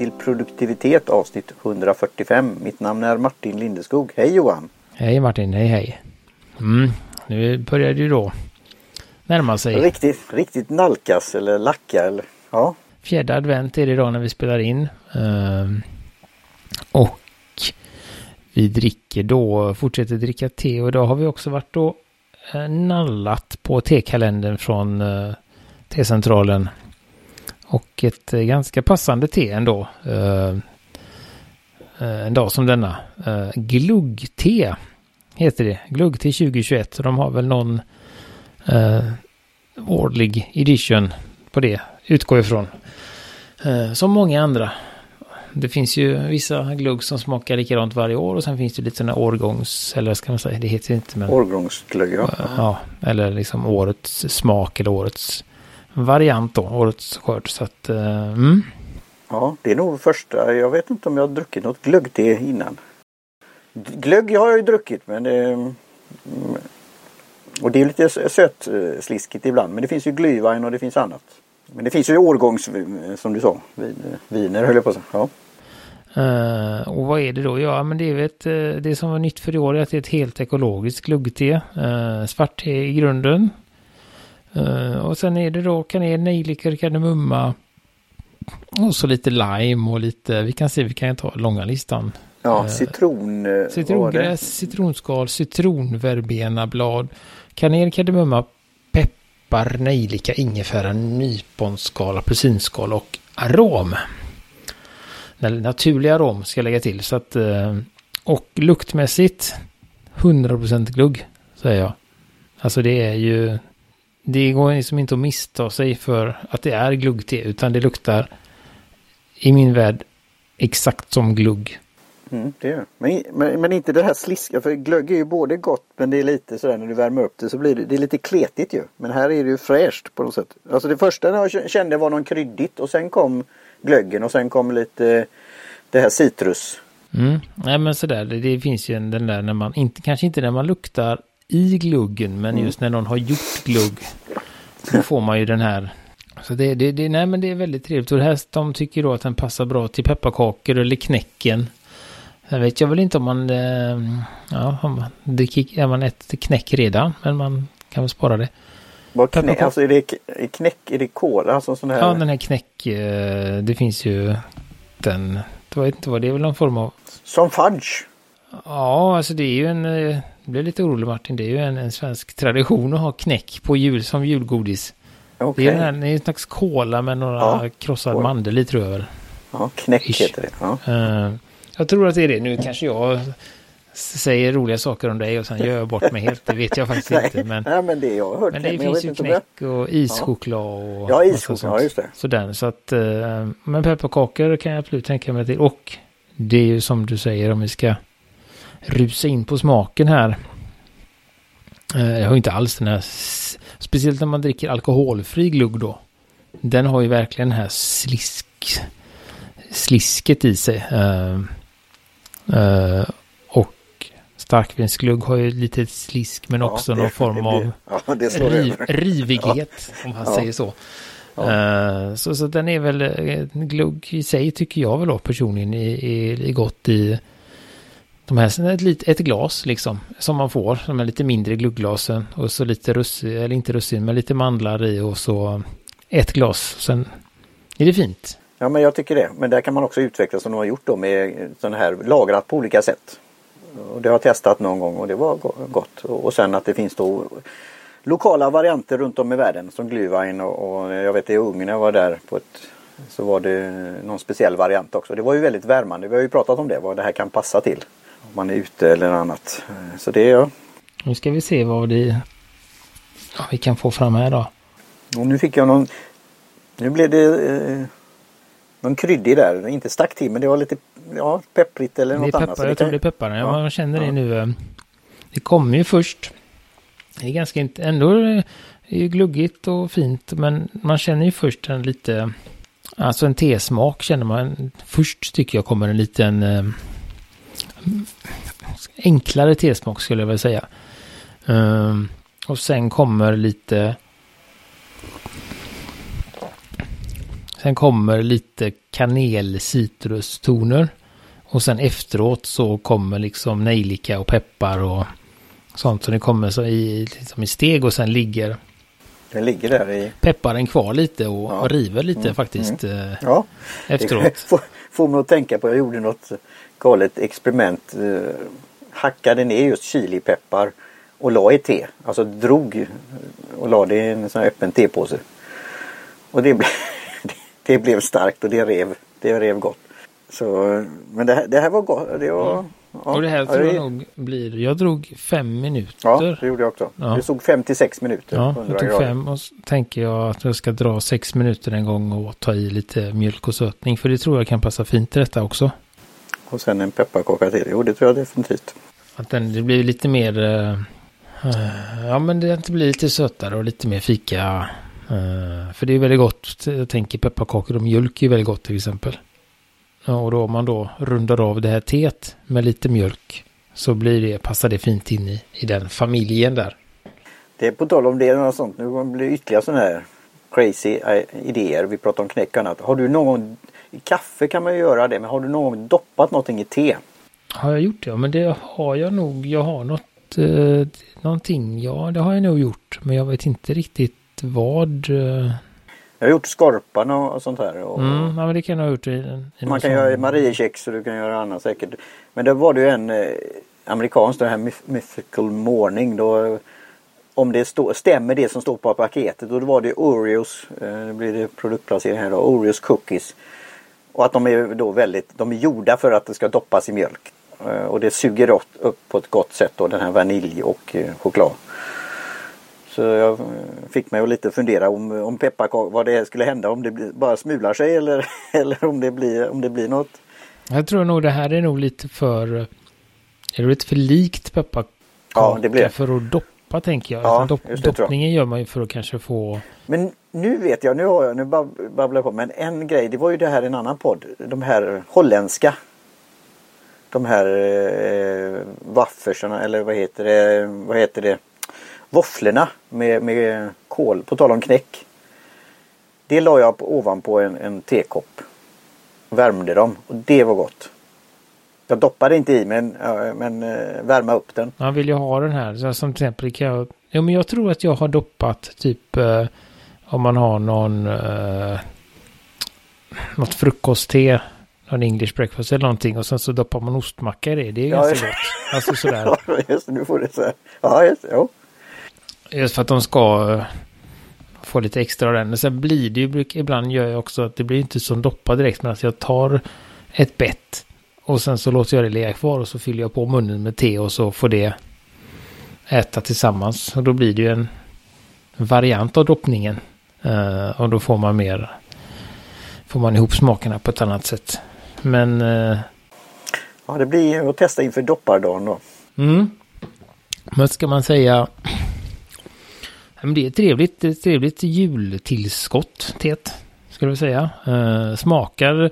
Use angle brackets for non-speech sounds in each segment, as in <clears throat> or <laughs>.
till produktivitet avsnitt 145. Mitt namn är Martin Lindeskog. Hej Johan! Hej Martin, hej hej! Mm, nu börjar det ju då närma sig. Riktigt, riktigt nalkas eller lacka eller ja. Fjärde advent är det idag när vi spelar in. Uh, och vi dricker då, fortsätter dricka te och idag har vi också varit då uh, nallat på tekalendern från uh, T-centralen. Och ett uh, ganska passande te ändå. Uh, en dag som denna. Uh, glugg-te heter det. Glugg-te 2021. Så de har väl någon årlig edition på det, utgår ifrån. Eh, som många andra. Det finns ju vissa glugg som smakar likadant varje år och sen finns det lite sådana årgångs, eller ska man säga, det heter inte men... Årgångsglugg, ja. Ja, eller liksom årets smak eller årets variant då, årets skörd. Så att, uh, mm. Ja, det är nog första, jag vet inte om jag har druckit något glöggte innan. Glögg har jag ju druckit men det... Mm, och det är lite sötsliskigt ibland men det finns ju glühwein och det finns annat. Men det finns ju årgångs, som du sa, viner höll jag på att säga. Ja. Uh, och vad är det då? Ja, men det är ett, det som var nytt för i år är att det är ett helt ekologiskt glöggte. Uh, svart te i grunden. Uh, och sen är det då kanel, nejlikor, kardemumma. Och så lite lime och lite, vi kan se, vi kan ta långa listan. Ja, citron. Citrongräs, citronskal, citronverbenablad, kanel, kardemumma, peppar, nejlika, ingefära, nyponskal, apelsinskal och arom. Naturlig arom ska jag lägga till. Så att, eh, och luktmässigt 100% glugg, säger jag. Alltså det är ju... Det går liksom inte att missta sig för att det är gluggte, utan det luktar i min värld exakt som glugg. Mm, det är. Men, men, men, inte det här sliska för glögg är ju både gott men det är lite sådär när du värmer upp det så blir det, det är lite kletigt ju. Men här är det ju fräscht på något sätt. Alltså det första jag kände var någon kryddigt och sen kom glöggen och sen kom lite det här citrus. Mm. Nej men sådär det, det finns ju den där när man inte kanske inte när man luktar i gluggen men mm. just när någon har gjort glugg. Då får man ju den här så det, det, det, nej men det är väldigt trevligt. Och det här, de tycker då att den passar bra till pepparkakor eller knäcken. Sen vet jag väl inte om man, eh, ja, om man, det är man ett knäck redan, men man kan väl spara det. Vad knäck, alltså är det knäck, är det kola? Alltså sån här... Ja, den här knäck, eh, det finns ju den, jag vet inte vad det är väl någon form av... Som fudge? Ja, alltså det är ju en, jag eh, blir lite orolig Martin, det är ju en, en svensk tradition att ha knäck på jul som julgodis. Okay. Det är en, en slags kola med några ja. krossad mandel i tror jag väl. Ja, knäck Ish. heter det. Ja. Uh, jag tror att det är det. Nu kanske jag säger roliga saker om dig och sen gör jag bort mig helt. Det vet jag <laughs> faktiskt nej, inte. Men, nej, men det jag hört. Men det men finns ju knäck och ischoklad och Ja, ischoklad, ja, just det. Sådär, så att, eh, men pepparkakor kan jag absolut tänka mig till. Och det är ju som du säger om vi ska rusa in på smaken här. Eh, jag har inte alls den här, speciellt när man dricker alkoholfri glugg då. Den har ju verkligen den här slisk, slisket i sig. Uh, Uh, och starkvinsglugg har ju lite slisk men också ja, någon form av <laughs> ja, riv, rivighet om man säger så. Uh, så. Så den är väl, glugg i sig tycker jag väl då personligen är, är gott i de här, ett, ett glas liksom, som man får, de här lite mindre gluggglasen och så lite russin, eller inte russin, men lite mandlar i och så ett glas. Sen är det fint. Ja men jag tycker det. Men där kan man också utveckla som de har gjort då med sån här lagrat på olika sätt. Och det har jag testat någon gång och det var gott. Och sen att det finns då lokala varianter runt om i världen som Glühwein och, och jag vet i Ungern jag var där på ett så var det någon speciell variant också. Det var ju väldigt värmande. Vi har ju pratat om det, vad det här kan passa till. Man är ute eller annat. Så det är ja. Nu ska vi se vad det ja, vi kan få fram här då. Och nu fick jag någon Nu blev det eh, någon kryddig där. Inte stack till men det var lite ja, pepprigt eller något peppar, annat. Jag tror det är peppar. Ja, man känner det nu. Eh, det kommer ju först. Det är ganska inte, ändå är det gluggigt och fint. Men man känner ju först en lite, alltså en tesmak känner man. Först tycker jag kommer en liten eh, enklare tesmak skulle jag vilja säga. Um, och sen kommer lite Sen kommer lite kanel citrustoner. Och sen efteråt så kommer liksom nejlika och peppar och sånt. Så det kommer så i, liksom i steg och sen ligger den ligger där i... Pepparen kvar lite och ja. river lite mm. faktiskt mm. Ja. efteråt. <laughs> får, mig att tänka på, jag gjorde något galet experiment. Eh, hackade ner just chilipeppar och la i te. Alltså drog och la det i en sån här öppen tepåse. Och det blev, <laughs> det blev starkt och det rev, det rev gott. Så, men det här, det här var gott. Det var, mm. Ja, och det här tror jag nog blir, jag drog fem minuter. Ja, det gjorde jag också. Ja. Såg fem till sex minuter. Ja, jag tog fem och så tänker jag att jag ska dra sex minuter en gång och ta i lite mjölk och sötning. För det tror jag kan passa fint till detta också. Och sen en pepparkaka till. Jo, det tror jag definitivt. Att den, det blir lite mer, uh, ja men det blir lite sötare och lite mer fika. Uh, för det är väldigt gott. Jag tänker pepparkakor och mjölk är väldigt gott till exempel. Och då om man då rundar av det här teet med lite mjölk så blir det, passar det fint in i, i den familjen där. Det är på tal om det och sånt. Nu blir det ytterligare sådana här crazy eh, idéer. Vi pratar om knäck och annat. Har du någon i kaffe kan man ju göra det, men har du någon doppat någonting i te? Har jag gjort det? Ja, men det har jag nog. Jag har något, eh, någonting, ja det har jag nog gjort. Men jag vet inte riktigt vad. Eh, jag har gjort skorpan och sånt här. Och mm, ja, men det kan jag ha gjort i, i Man kan göra Mariekex och du kan göra annat säkert. Men det var det ju en eh, amerikansk, den här Mythical Morning. Då, om det stå, stämmer det som står på paketet. Och då var det Oreos, eh, det blir det produktplacering här då, Oreos cookies. Och att de är då väldigt, de är gjorda för att det ska doppas i mjölk. Eh, och det suger upp på ett gott sätt då den här vanilj och eh, choklad. Så jag fick mig att lite fundera om, om pepparkakor, vad det skulle hända om det bara smular sig eller, <laughs> eller om, det blir, om det blir något. Jag tror nog det här är nog lite för, är det lite för likt pepparkaka ja, det blir. för att doppa tänker jag. Ja, Dopp, det, doppningen gör man ju för att kanske få... Men nu vet jag, nu har jag, nu babblar jag på, men en grej, det var ju det här i en annan podd, de här holländska de här eh, waffersarna eller vad heter det, vad heter det? Våfflorna med, med kol, på tal om knäck. Det la jag på, ovanpå en, en tekopp. Värmde dem och det var gott. Jag doppade inte i men, men äh, värma upp den. Man vill ju ha den här. som till exempel kan jag, ja, men jag tror att jag har doppat typ äh, om man har någon äh, något frukostte någon English breakfast eller någonting och sen så doppar man ostmacka i det. Det är ja, ganska gott. Alltså sådär. ja, just nu får det så Ja, just det. Just för att de ska eh, få lite extra av den. Men sen blir det ju, ibland gör jag också att det blir inte som doppa direkt. Men att jag tar ett bett och sen så låter jag det ligga kvar och så fyller jag på munnen med te och så får det äta tillsammans. Och då blir det ju en variant av doppningen. Uh, och då får man mer, får man ihop smakerna på ett annat sätt. Men... Uh, ja, det blir att testa inför doppardagen då. Mm. Men ska man säga men det är ett trevligt, ett trevligt jultillskott, teet. Skulle jag säga. Uh, smakar,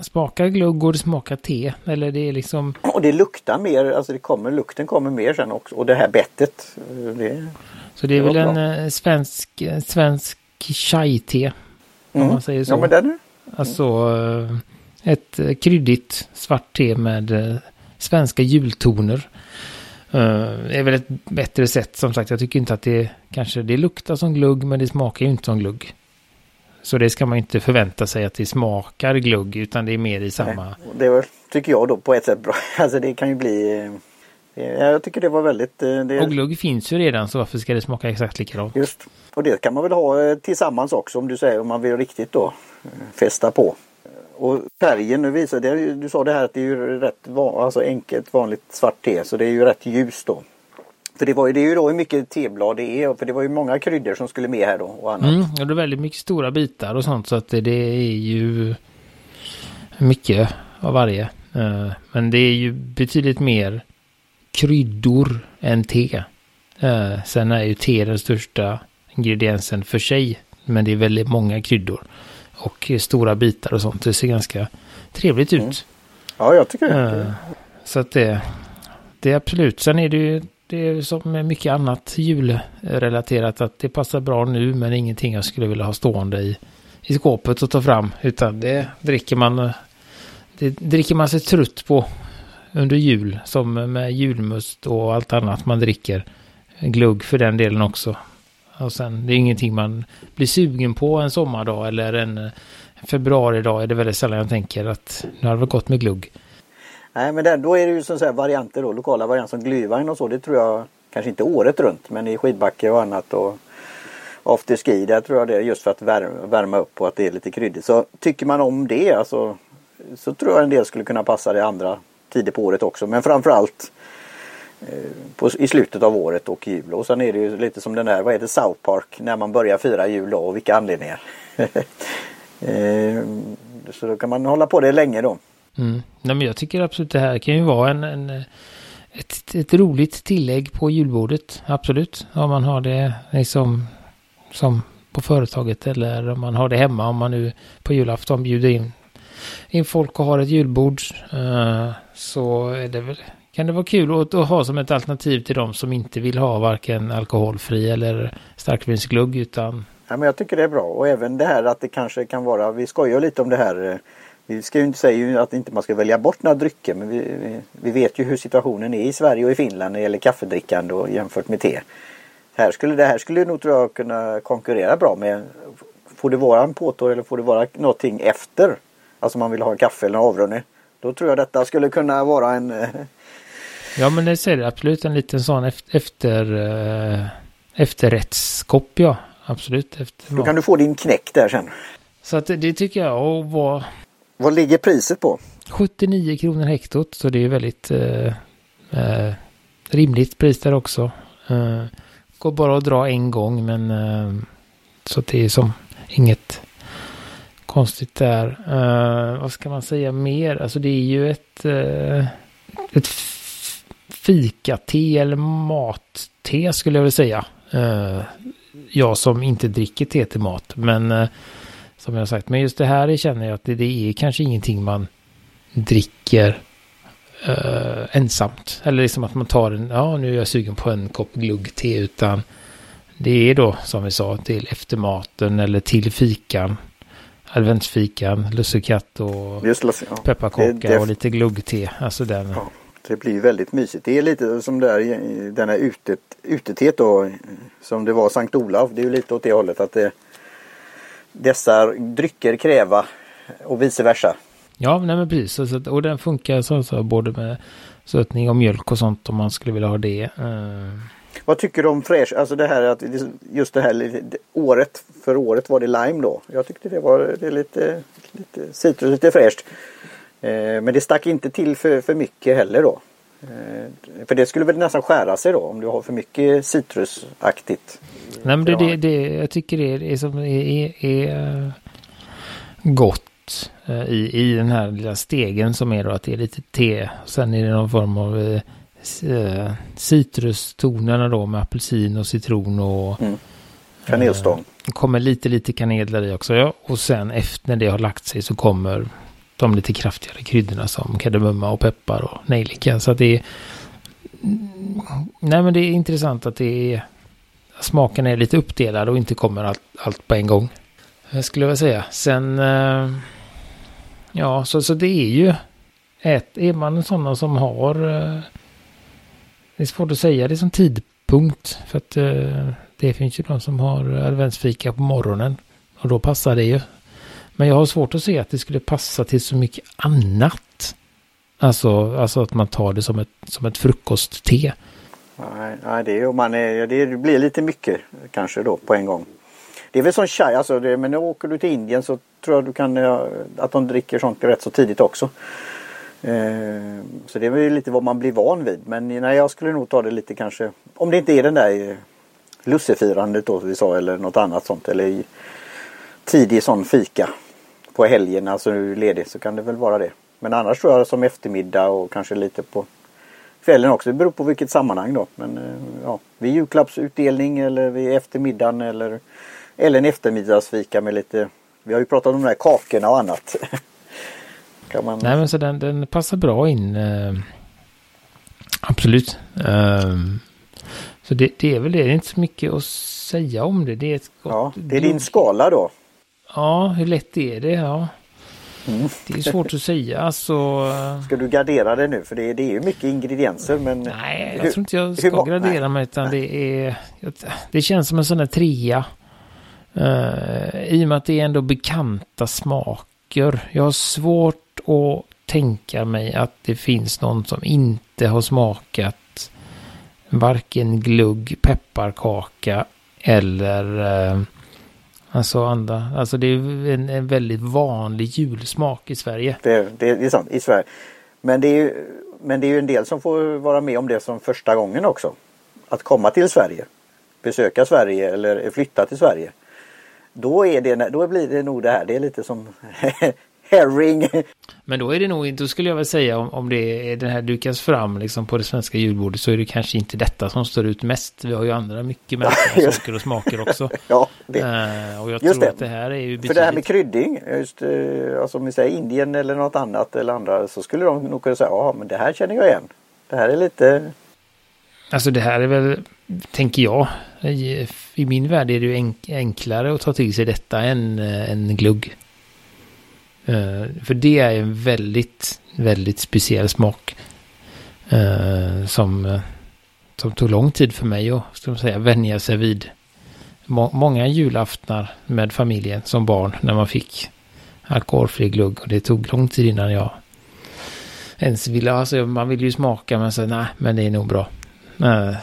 smakar glugg och det smakar te. Eller det är liksom... Och det luktar mer, alltså det kommer, lukten kommer mer sen också. Och det här bettet. Eh, det, så det är det väl en uh, svensk, svensk chai-te. Mm. Om man säger så. Ja men den. Alltså uh, ett kryddigt svart te med svenska jultoner. Uh, är väl ett bättre sätt som sagt. Jag tycker inte att det kanske det luktar som glugg men det smakar ju inte som glugg. Så det ska man inte förvänta sig att det smakar glugg utan det är mer i samma. Nej, det var, tycker jag då på ett sätt bra. <laughs> Alltså det kan ju bli. Eh, jag tycker det var väldigt. Eh, det... Och glugg finns ju redan så varför ska det smaka exakt likadant? Just. Och det kan man väl ha tillsammans också om du säger om man vill riktigt då fästa på. Och färgen, nu visar det, du sa det här att det är ju rätt van, alltså enkelt vanligt svart te så det är ju rätt ljust då. För det, var det är ju då hur mycket teblad det är för det var ju många kryddor som skulle med här då och annat. Mm, och det är väldigt mycket stora bitar och sånt så att det, det är ju mycket av varje. Eh, men det är ju betydligt mer kryddor än te. Eh, sen är ju te den största ingrediensen för sig. Men det är väldigt många kryddor och stora bitar och sånt. Det ser ganska trevligt ut. Mm. Ja, jag tycker det. Uh, så att det, det är absolut. Sen är det ju det är som med mycket annat julrelaterat att det passar bra nu men ingenting jag skulle vilja ha stående i, i skåpet och ta fram. Utan det dricker man, det dricker man sig trött på under jul. Som med julmust och allt annat man dricker. Glugg för den delen också. Och sen, det är ingenting man blir sugen på en sommardag eller en eh, februaridag är det väldigt sällan jag tänker att nu har det gått med glugg. Nej men det, då är det ju så varianter då, lokala varianter som Glyvagn och så. Det tror jag kanske inte året runt men i skidbacke och annat och afterski där tror jag det är just för att värma upp och att det är lite kryddigt. Så tycker man om det alltså, så tror jag en del skulle kunna passa det andra tider på året också. Men framförallt Eh, på, i slutet av året och jul. Och sen är det ju lite som den där, vad är det, South Park, när man börjar fira jul då och vilka anledningar. <laughs> Eh, så då kan man hålla på det länge då. Mm. Nej, men jag tycker absolut det här kan ju vara en, en ett, ett roligt tillägg på julbordet. Absolut. Om man har det liksom som på företaget eller om man har det hemma. Om man nu på julafton bjuder in, in folk och har ett julbord. Uh, så är det väl, kan det vara kul att, att, ha som ett alternativ till de som inte vill ha varken alkoholfri eller starkvinsglugg utan Ja, men jag tycker det är bra och även det här att det kanske kan vara, vi skojar lite om det här eh, vi ska ju inte säga att inte man ska välja bort några drycker men vi, vi, vet ju hur situationen är i Sverige och i Finland när det gäller kaffedrickande och jämfört med te. Här skulle, det här skulle nog tror jag kunna konkurrera bra med Får det vara en påtår eller får det vara någonting efter? Alltså man vill ha en kaffe eller en avrundning. Då tror jag detta skulle kunna vara en eh, Ja men det säger absolut en liten sån efter, uh, efterrättskopp ja. Absolut. Efter Då kan du få din knäck där sen. Så att det tycker jag var vad ligger priset på? 79 kronor hektot, så det är väldigt eh, eh, rimligt pris där också. Eh, går bara att dra en gång, men eh, så det är som inget konstigt där. Eh, vad ska man säga mer? Alltså det är ju ett, eh, ett fika-te eller mat-te skulle jag vilja säga. jag som inte dricker te till mat, men som jag har sagt. Men just det här känner jag att det, det är kanske ingenting man dricker uh, ensamt. Eller liksom att man tar en, ja nu är jag sugen på en kopp glugg-te. Utan det är då som vi sa till eftermaten eller till fikan. Adventsfikan, lussekatt och Just, ja. pepparkaka och lite glugg-te. Alltså den. Ja, det blir väldigt mysigt. Det är lite som där, den här utet, utetet då. Som det var Sankt Olav. Det är ju lite åt det hållet att det dessa drycker kräva och vice versa. Ja, nej men precis. Och den funkar så, så både med sötning och mjölk och sånt om man skulle vilja ha det. Uh. Vad tycker du om fräsch, alltså det här att just det här året, för året var det lime då. Jag tyckte det var det lite, lite citrus, lite fräscht. Eh, men det stack inte till för, för mycket heller då. Eh, för det skulle väl nästan skära sig då om du har för mycket citrusaktigt. Nej men det, det, det jag tycker det är, som är, är, är gott eh, i, i den här lilla stegen som är då att det är lite te. Sen är det någon form av eh, citrustonerna då med apelsin och citron och mm. kanelstång. Eh, kommer lite lite kanel där i också. Ja. Och sen efter det har lagt sig så kommer de lite kraftigare kryddorna som kardemumma och peppar och nejlika. Så att det är... Nej men det är intressant att det är... Smaken är lite uppdelad och inte kommer allt, allt på en gång. Jag skulle jag säga. Sen... Eh, ja, så, så det är ju... Ett, är man sådana som har... Eh, det är svårt att säga det som tidpunkt. För att eh, det finns ju de som har adventsfika på morgonen. Och då passar det ju. Men jag har svårt att se att det skulle passa till så mycket annat. Alltså, alltså att man tar det som ett, som ett frukostte. Nej, nej det, är, man är, det blir lite mycket kanske då på en gång. Det är väl som chai, alltså det, men nu åker du till Indien så tror jag du kan att de dricker sånt rätt så tidigt också. Eh, så det är väl lite vad man blir van vid. Men nej, jag skulle nog ta det lite kanske, om det inte är den där eh, lussefirandet då vi sa eller något annat sånt eller tidig sån fika på helgen, alltså nu ledig, så kan det väl vara det. Men annars tror jag som eftermiddag och kanske lite på kvällen också. Det beror på vilket sammanhang då. Men eh, ja, vid julklappsutdelning eller vid eftermiddagen eller, eller en eftermiddagsfika med lite Vi har ju pratat om de här kakorna och annat. <laughs> kan man... Nej men så den, den passar bra in. Eh, absolut. Eh, så det, det, är väl det. Det är inte så mycket att säga om det. Det är, ett gott, ja, det är din skala då. Ja, hur lätt är det? Ja. Mm. Det är svårt att säga. Alltså... Ska du gardera det nu? För det, det är ju mycket ingredienser. Men nej, jag hur, tror inte jag ska hur, gradera mig. Utan det, är, det känns som en sån här trea. Uh, I och med att det är ändå bekanta smaker. Jag har svårt att tänka mig att det finns någon som inte har smakat varken glugg, pepparkaka eller uh, Alltså anda. alltså det är en, en väldigt vanlig julsmak i Sverige. Det, det, det, är sant, i Sverige. Men det, är ju, men det är ju en del som får vara med om det som första gången också. Att komma till Sverige, besöka Sverige eller flytta till Sverige. Då, är det, då blir det nog det här, det är lite som <laughs> herring. Men då är det nog, då skulle jag väl säga om, om det är den här dukas fram liksom på det svenska julbordet så är det kanske inte detta som står ut mest. Vi har ju andra mycket märkliga <laughs> saker och smaker också. <laughs> ja, det. Uh, och jag just tror det. att det här är ju betydligt... För det här med krydding, just, uh, alltså om vi säger Indien eller något annat eller andra så skulle de nog kunna säga ja men det här känner jag igen. Det här är lite... Alltså det här är väl, tänker jag, i, i min värld är det ju enklare att ta till sig detta än en glugg. Uh, för det är en väldigt, väldigt speciell smak. Uh, som, uh, som tog lång tid för mig att ska man säga, vänja sig vid. Må många julaftnar med familjen som barn när man fick alkoholfri glugg. Och det tog lång tid innan jag ens ville, alltså man vill ju smaka men så nej, men det är nog bra.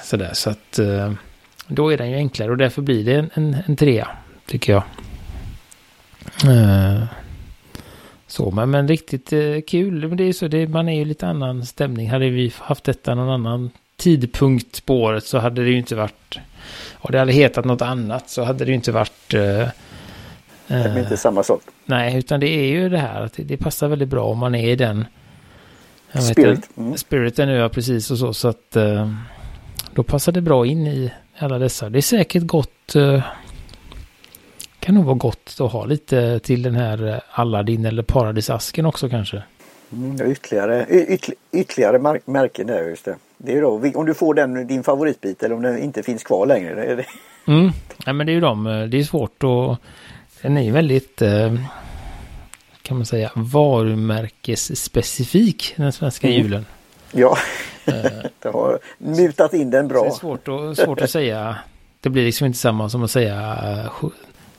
sådär, så att då är den ju enklare och därför blir det en, en, en trea, tycker jag. Så, men, men riktigt eh, kul. Men det är så, det, man är ju lite annan stämning. Hade vi haft detta någon annan tidpunkt på året så hade det ju inte varit... Och det hade hetat något annat så hade det ju inte varit... Eh, det är inte samma sak. Nej, utan det är ju det här att det, det passar väldigt bra om man är i den... Spirit. Mm. Spiriten nu, ja precis och så. Så att eh, då passar det bra in i alla dessa. Det är säkert gott... Eh, kan nog vara gott att ha lite till den här eh, Aladdin eller Paradisasken också kanske. Mm, ytterligare, ytterligare, ytterligare märken där just det. Det är då om du får den din favoritbit eller om den inte finns kvar längre. Det är det. Mm. Ja, men det är ju de. Eh, det är svårt och den är ju väldigt eh, kan man säga varumärkesspecifik den svenska mm. julen. Ja, <laughs> det har mutat in den bra. Det är svårt, och, svårt att säga. Det blir liksom inte samma som att säga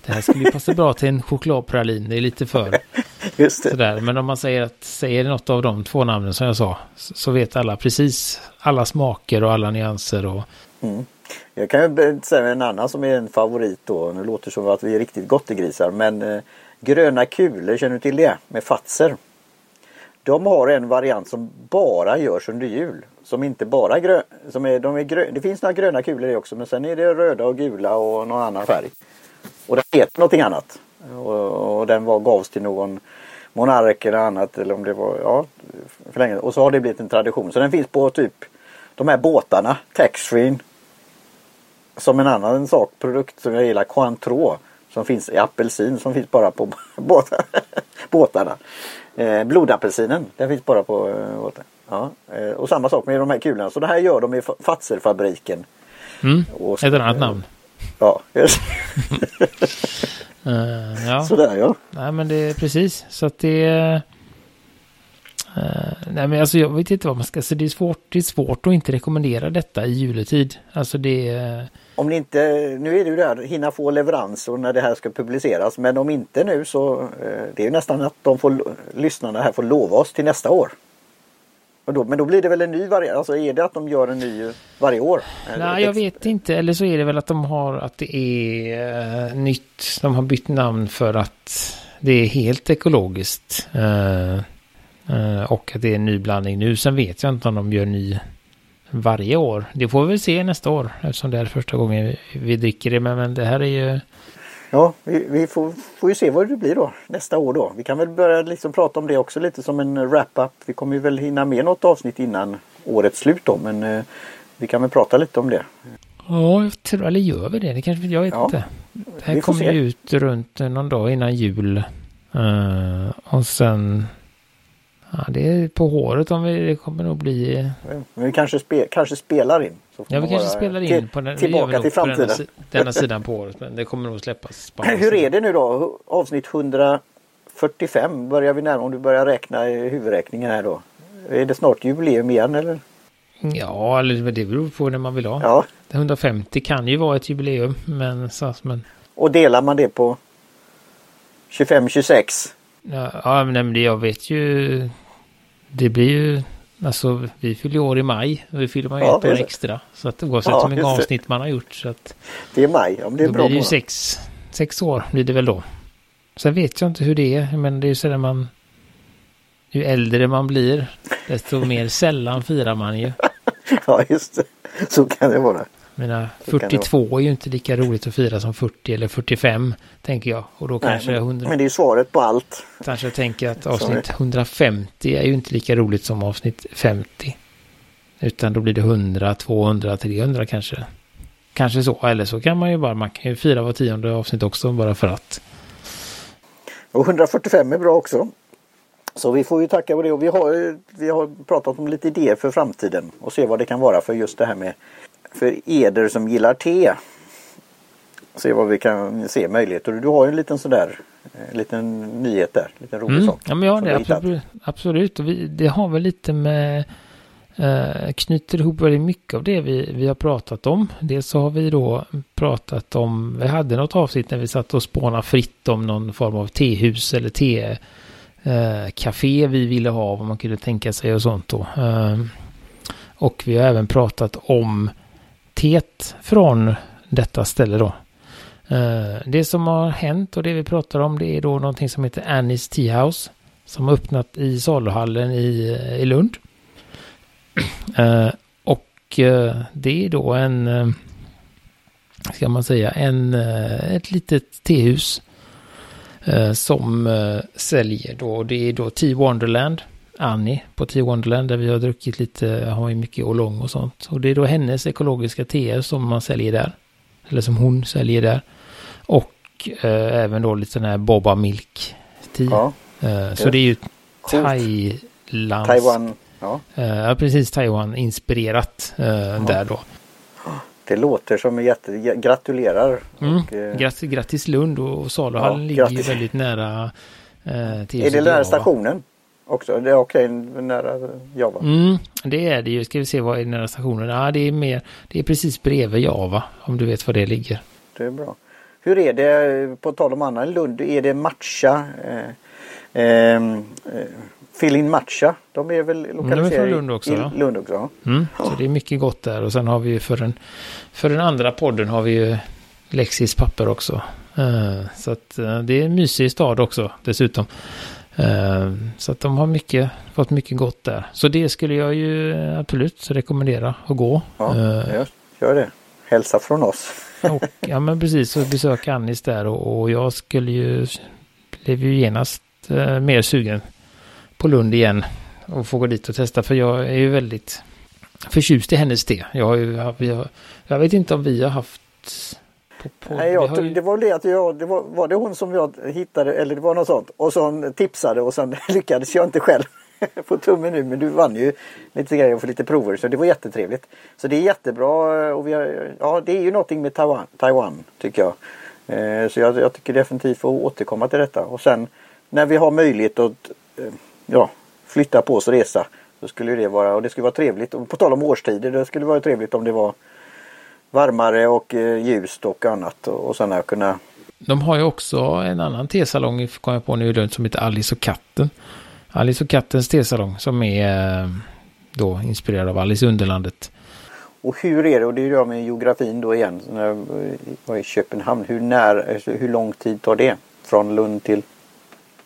det här skulle ju passa bra till en chokladpralin. Det är lite för <laughs> Just det. sådär. Men om man säger att säger något av de två namnen som jag sa så vet alla precis alla smaker och alla nyanser. Och... Mm. Jag kan ju säga en annan som är en favorit då. Nu låter det som att vi är riktigt gottegrisar. Men eh, gröna kulor, känner du till det? Med fatser. De har en variant som bara görs under jul. Som inte bara grön, som är, de är grön, Det finns några gröna kulor i också men sen är det röda och gula och någon annan färg. Och den heter någonting annat. Och, och den var, gavs till någon monark eller annat eller om det var, ja, för länge. Och så har det blivit en tradition. Så den finns på typ de här båtarna, taxfree. Som en annan sak, produkt som jag gillar, Cointreau. Som finns i apelsin som finns bara på <laughs> båtarna. Eh, blodapelsinen, den finns bara på eh, båtarna. Ja, eh, och samma sak med de här kulorna. Så det här gör de i Fatzerfabriken. Mm. Ett annat namn. Ja, uh, <laughs> ja. Sådär ja. Nej men det är precis så att det är... Uh, nej men alltså jag vet inte vad man ska säga. Det är svårt, det är svårt att inte rekommendera detta i juletid. Alltså det är... Om ni inte, nu är det ju där, hinna få leverans och när det här ska publiceras. Men om inte nu så uh, det är ju nästan att de får, lyssnarna här får lova oss till nästa år. Då, men då blir det väl en ny variant? Alltså är det att de gör en ny varje år? Nej, jag vet inte. Eller så är det väl att de har att det är uh, nytt. De har bytt namn för att det är helt ekologiskt. Uh, uh, och att det är en ny blandning nu. Sen vet jag inte om de gör ny varje år. Det får vi väl se nästa år eftersom det är första gången vi dricker det. Men, men det här är ju Ja, vi, vi får, får ju se vad det blir då nästa år då. Vi kan väl börja liksom prata om det också lite som en wrap-up. Vi kommer ju väl hinna med något avsnitt innan årets slut då men eh, vi kan väl prata lite om det. Ja, jag tror, eller gör vi det? Det kanske jag vet ja, inte. Det här kommer ju ut runt någon dag innan jul. Uh, och sen... Ja, det är på håret om vi, det kommer nog bli... Men vi kanske, spe, kanske spelar in. ja, vi kanske spelar in till, på den, tillbaka till framtiden. Denna, denna sidan på året, men det kommer nog släppas. <laughs> Hur är det nu då? Avsnitt 145 börjar vi närma om du börjar räkna i huvudräkningen här då. Är det snart jubileum igen eller? Ja, eller det beror på när man vill ha. Ja. 150 kan ju vara ett jubileum, men... Så, men... Och delar man det på 25-26? Ja, ja, men jag vet ju... Det blir ju... Alltså, vi fyller år i maj och vi fyller man ja, ett år extra. Så att oavsett ja, hur många avsnitt man har gjort så att... Det är maj, ja, men det är då bra. Då blir det ju sex, sex år blir det väl då. Sen vet jag inte hur det är, men det är ju så där man... Ju äldre man blir, desto mer sällan firar man ju. <laughs> ja, just det. Så kan det vara. Mina 42 är ju inte lika roligt att fira som 40 eller 45 tänker jag. Och då Nej, kanske men, 100... men det är ju svaret på allt. Kanske tänker att avsnitt 150 är ju inte lika roligt som avsnitt 50. Utan då blir det 100, 200, 300 kanske. Kanske så. Eller så kan man ju bara, man kan ju fira var tionde avsnitt också bara för att. Och 145 är bra också. Så vi får ju tacka för det och vi har, vi har pratat om lite idéer för framtiden och se vad det kan vara för just det här med för eder som gillar te. Se vad vi kan se möjligheter. Du har ju en liten sådär en liten nyhet där, en liten rolig mm. sak. Ja men ja det absolut. absolut. Och vi, det har väl lite med eh, knyter ihop väldigt mycket av det vi, vi har pratat om. Dels så har vi då pratat om, vi hade något avsnitt när vi satt och spånade fritt om någon form av tehus eller te eh, café vi ville ha, vad man kunde tänka sig och sånt då. Eh, och vi har även pratat om teet från detta ställe då. Eh, det som har hänt och det vi pratar om det är då någonting som heter Annie's Tea House som har öppnat i saluhallen i, eh, i Lund. <clears throat> Eh, och det är då en, ska man säga, en, ett litet tehus som säljer då, det är då Tea Wonderland Annie på Tea Wonderland där vi har druckit lite, har ju mycket oolong och sånt. Och det är då hennes ekologiska teer som man säljer där. Eller som hon säljer där. Och eh, även då lite sån här Boba Milk Tea. Ja, eh, så det är ju Thailands... Taiwan. Ja. Eh, precis Taiwan inspirerat eh, där då. Det låter som jätte... Gratulerar. Mm. Och, eh... grattis, grattis Lund och Saluhallen ligger ju väldigt nära. Eh, är det nära stationen? Också. Det är okej nära Java. Mm, det är det ju. Ska vi se vad är nära stationen? Ja, det är mer. Det är precis bredvid Java. Om du vet var det ligger. Det är bra. Hur är det på tal om annan Lund? Är det matcha? Eh, eh, Filin Matcha. De är väl lokaliserade de är från Lund också. I Lund också. Mm, Så det är mycket gott där. Och sen har vi ju för den, för den andra podden har vi ju Lexis papper också. Uh, så att uh, det är en mysig stad också dessutom. Eh, så att de har mycket, fått mycket gott där. Så det skulle jag ju absolut rekommendera att gå. Ja, uh, gör det. Hälsa från oss. <laughs> och, ja men precis, och besöka Annis där och, och, jag skulle ju, blev ju genast uh, mer sugen på Lund igen. Och få gå dit och testa för jag är ju väldigt förtjust i hennes te. Jag, har ju, har, jag vet inte om vi har haft på, på, Nej, jag, ju... det var det att jag, det var, var det hon som jag hittade eller det var något sånt. Och så tipsade och sen <laughs> lyckades jag inte själv. <laughs> Få tummen nu men du vann ju lite grejer och få lite prover så det var jättetrevligt. Så det är jättebra och vi har, ja det är ju någonting med Taiwan, Taiwan tycker jag. Eh, så jag, jag tycker definitivt få återkomma till detta. Och sen när vi har möjlighet att eh, ja, flytta på oss och resa så skulle det vara och det skulle vara trevligt. Och på tal om årstider det skulle vara trevligt om det var varmare och eh, ljust och annat. Och, sen kunna... De har ju också en annan tesalong, kom jag på nu i Lund, som heter Alice och katten. Alice och kattens tesalong som är eh, då inspirerad av Alice i Underlandet. Och hur är det, och det är det med geografin då igen, när jag var i Köpenhamn, hur, när, alltså, hur lång tid tar det från Lund till...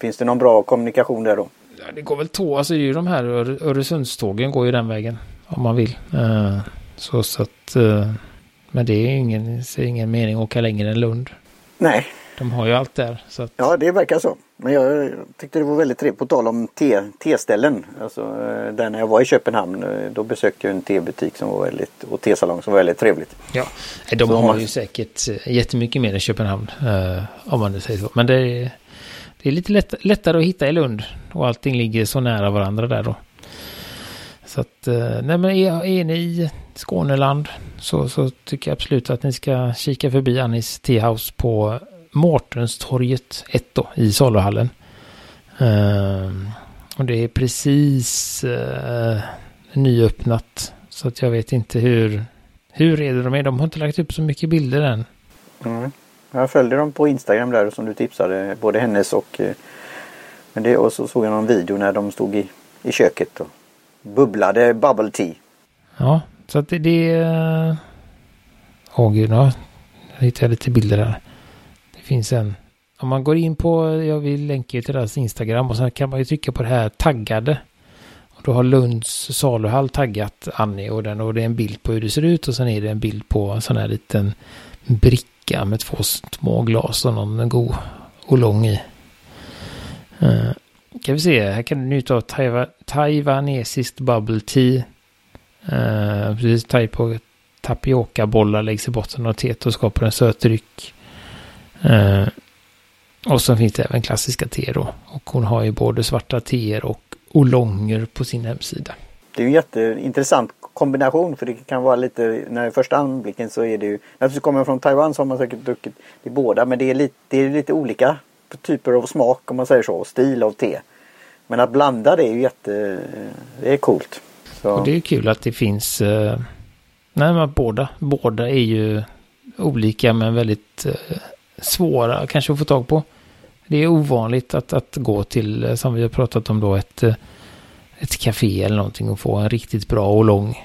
Finns det någon bra kommunikation där då? Ja, det går väl två, alltså det är ju de här Öresundstågen går ju den vägen om man vill. Uh, så, så att men det är ingen, är ingen mening att åka längre än Lund. Nej. De har ju allt där. Så att... Ja, det verkar så. Men jag tyckte det var väldigt trevligt. På tal om teställen. Alltså, eh, där när jag var i Köpenhamn eh, då besökte jag en tebutik som var väldigt, och tesalong som var väldigt trevligt. Ja, de så har man... ju säkert jättemycket mer än Köpenhamn. Om man säger så. Men det är, det är lite lätt, lättare att hitta i Lund och allting ligger så nära varandra där då. Så att, eh, nej men är, är ni i Skåneland så, så tycker jag absolut att ni ska kika förbi Annis Teahouse på Mårtenstorget 1 då i saluhallen. Uh, och det är precis uh, nyöppnat. Så att jag vet inte hur, hur redo de är. De har inte lagt upp så mycket bilder än. Mm. Jag följde dem på Instagram där som du tipsade. Både hennes och... Eh, men det, och så såg jag någon video när de stod i, i köket och bubblade bubble tea. Ja, så att det... det eh, Åh oh, gud, hittade Jag lite bilder här. Det finns en... Om man går in på, jag vill länka till deras Instagram och sen kan man ju trycka på det här taggade. Och då har Lunds saluhall taggat Annie och den och det är en bild på hur det ser ut och sen är det en bild på en sån här liten bricka med två små glas och någon god lång i. Uh, kan vi se, här kan du njuta av taiwa, taiwanesiskt bubble tea. Uh, precis, på tapiokabollar läggs i botten av teet och skapar en söt dryck. Uh, och så finns det även klassiska teer då. Och hon har ju både svarta teer och olonger på sin hemsida. Det är en jätteintressant kombination för det kan vara lite, när första anblicken så är det ju, när kommer från Taiwan så har man säkert druckit det båda men det är lite, det är lite olika typer av smak om man säger så, och stil av te. Men att blanda det är ju jätte, det är coolt. Så. Och det är kul att det finns, eh, nej men båda, båda är ju olika men väldigt eh, svåra kanske att få tag på. Det är ovanligt att, att gå till, eh, som vi har pratat om då, ett, eh, ett café eller någonting och få en riktigt bra och lång.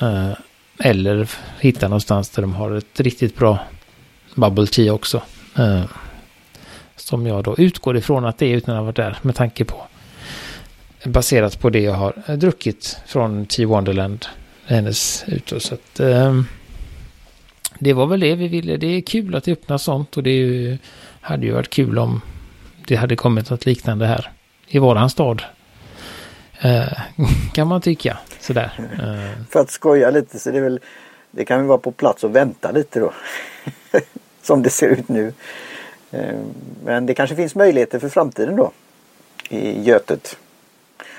Eh, eller hitta någonstans där de har ett riktigt bra bubble tea också. Eh, som jag då utgår ifrån att det är utan att ha varit där med tanke på baserat på det jag har eh, druckit från T Wonderland hennes ute. Så att, ehm, det var väl det vi ville. Det är kul att öppna sånt och det ju, hade ju varit kul om det hade kommit något liknande här i våran stad. Eh, <laughs> kan man tycka. Sådär. Eh. För att skoja lite så det är väl det kan väl vara på plats och vänta lite då. <laughs> Som det ser ut nu. Eh, men det kanske finns möjligheter för framtiden då. I Götet.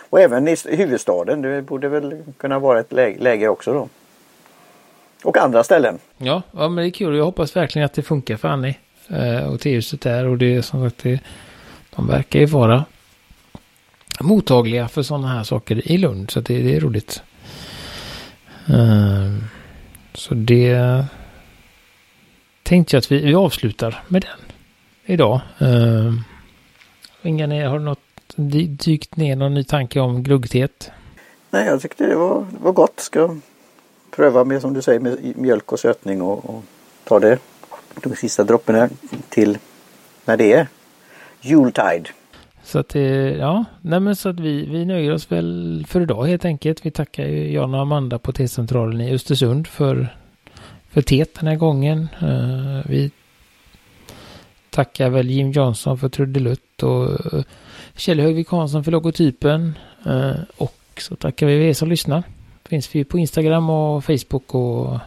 Och även i huvudstaden. Det borde väl kunna vara ett läge också då. Och andra ställen. Ja, ja men det är kul. Jag hoppas verkligen att det funkar för Annie. Eh, och tehuset där. Och det är som sagt, det, de verkar ju vara mottagliga för sådana här saker i Lund. Så det, det är roligt. Eh, så det tänkte jag att vi, vi avslutar med den idag. Eh, Inga, har du något dykt ner någon ny tanke om gluggtet? Nej, jag tyckte det var, det var gott. Ska pröva med som du säger med mjölk och sötning och, och ta det de sista dropparna till när det är Yuletide. Så att ja, nej men så att vi, vi nöjer oss väl för idag helt enkelt. Vi tackar ju Jan och Amanda på T-centralen i Östersund för, för teet den här gången. Uh, vi tackar väl Jim Johnson för trudelutt och uh, Kjell Högvik Hansson för logotypen. Uh, och så tackar vi er som lyssnar. Finns vi på Instagram och Facebook och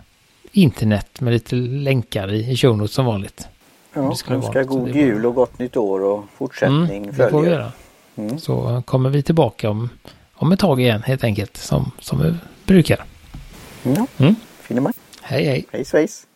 internet med lite länkar i, show som vanligt. Ja, önskar god jul och gott nytt år och fortsättning mm. Det får vi göra. Mm. Så kommer vi tillbaka om, om ett tag igen helt enkelt som, som vi brukar. Ja, mm. Finemang. Hej hej. Hej svejs.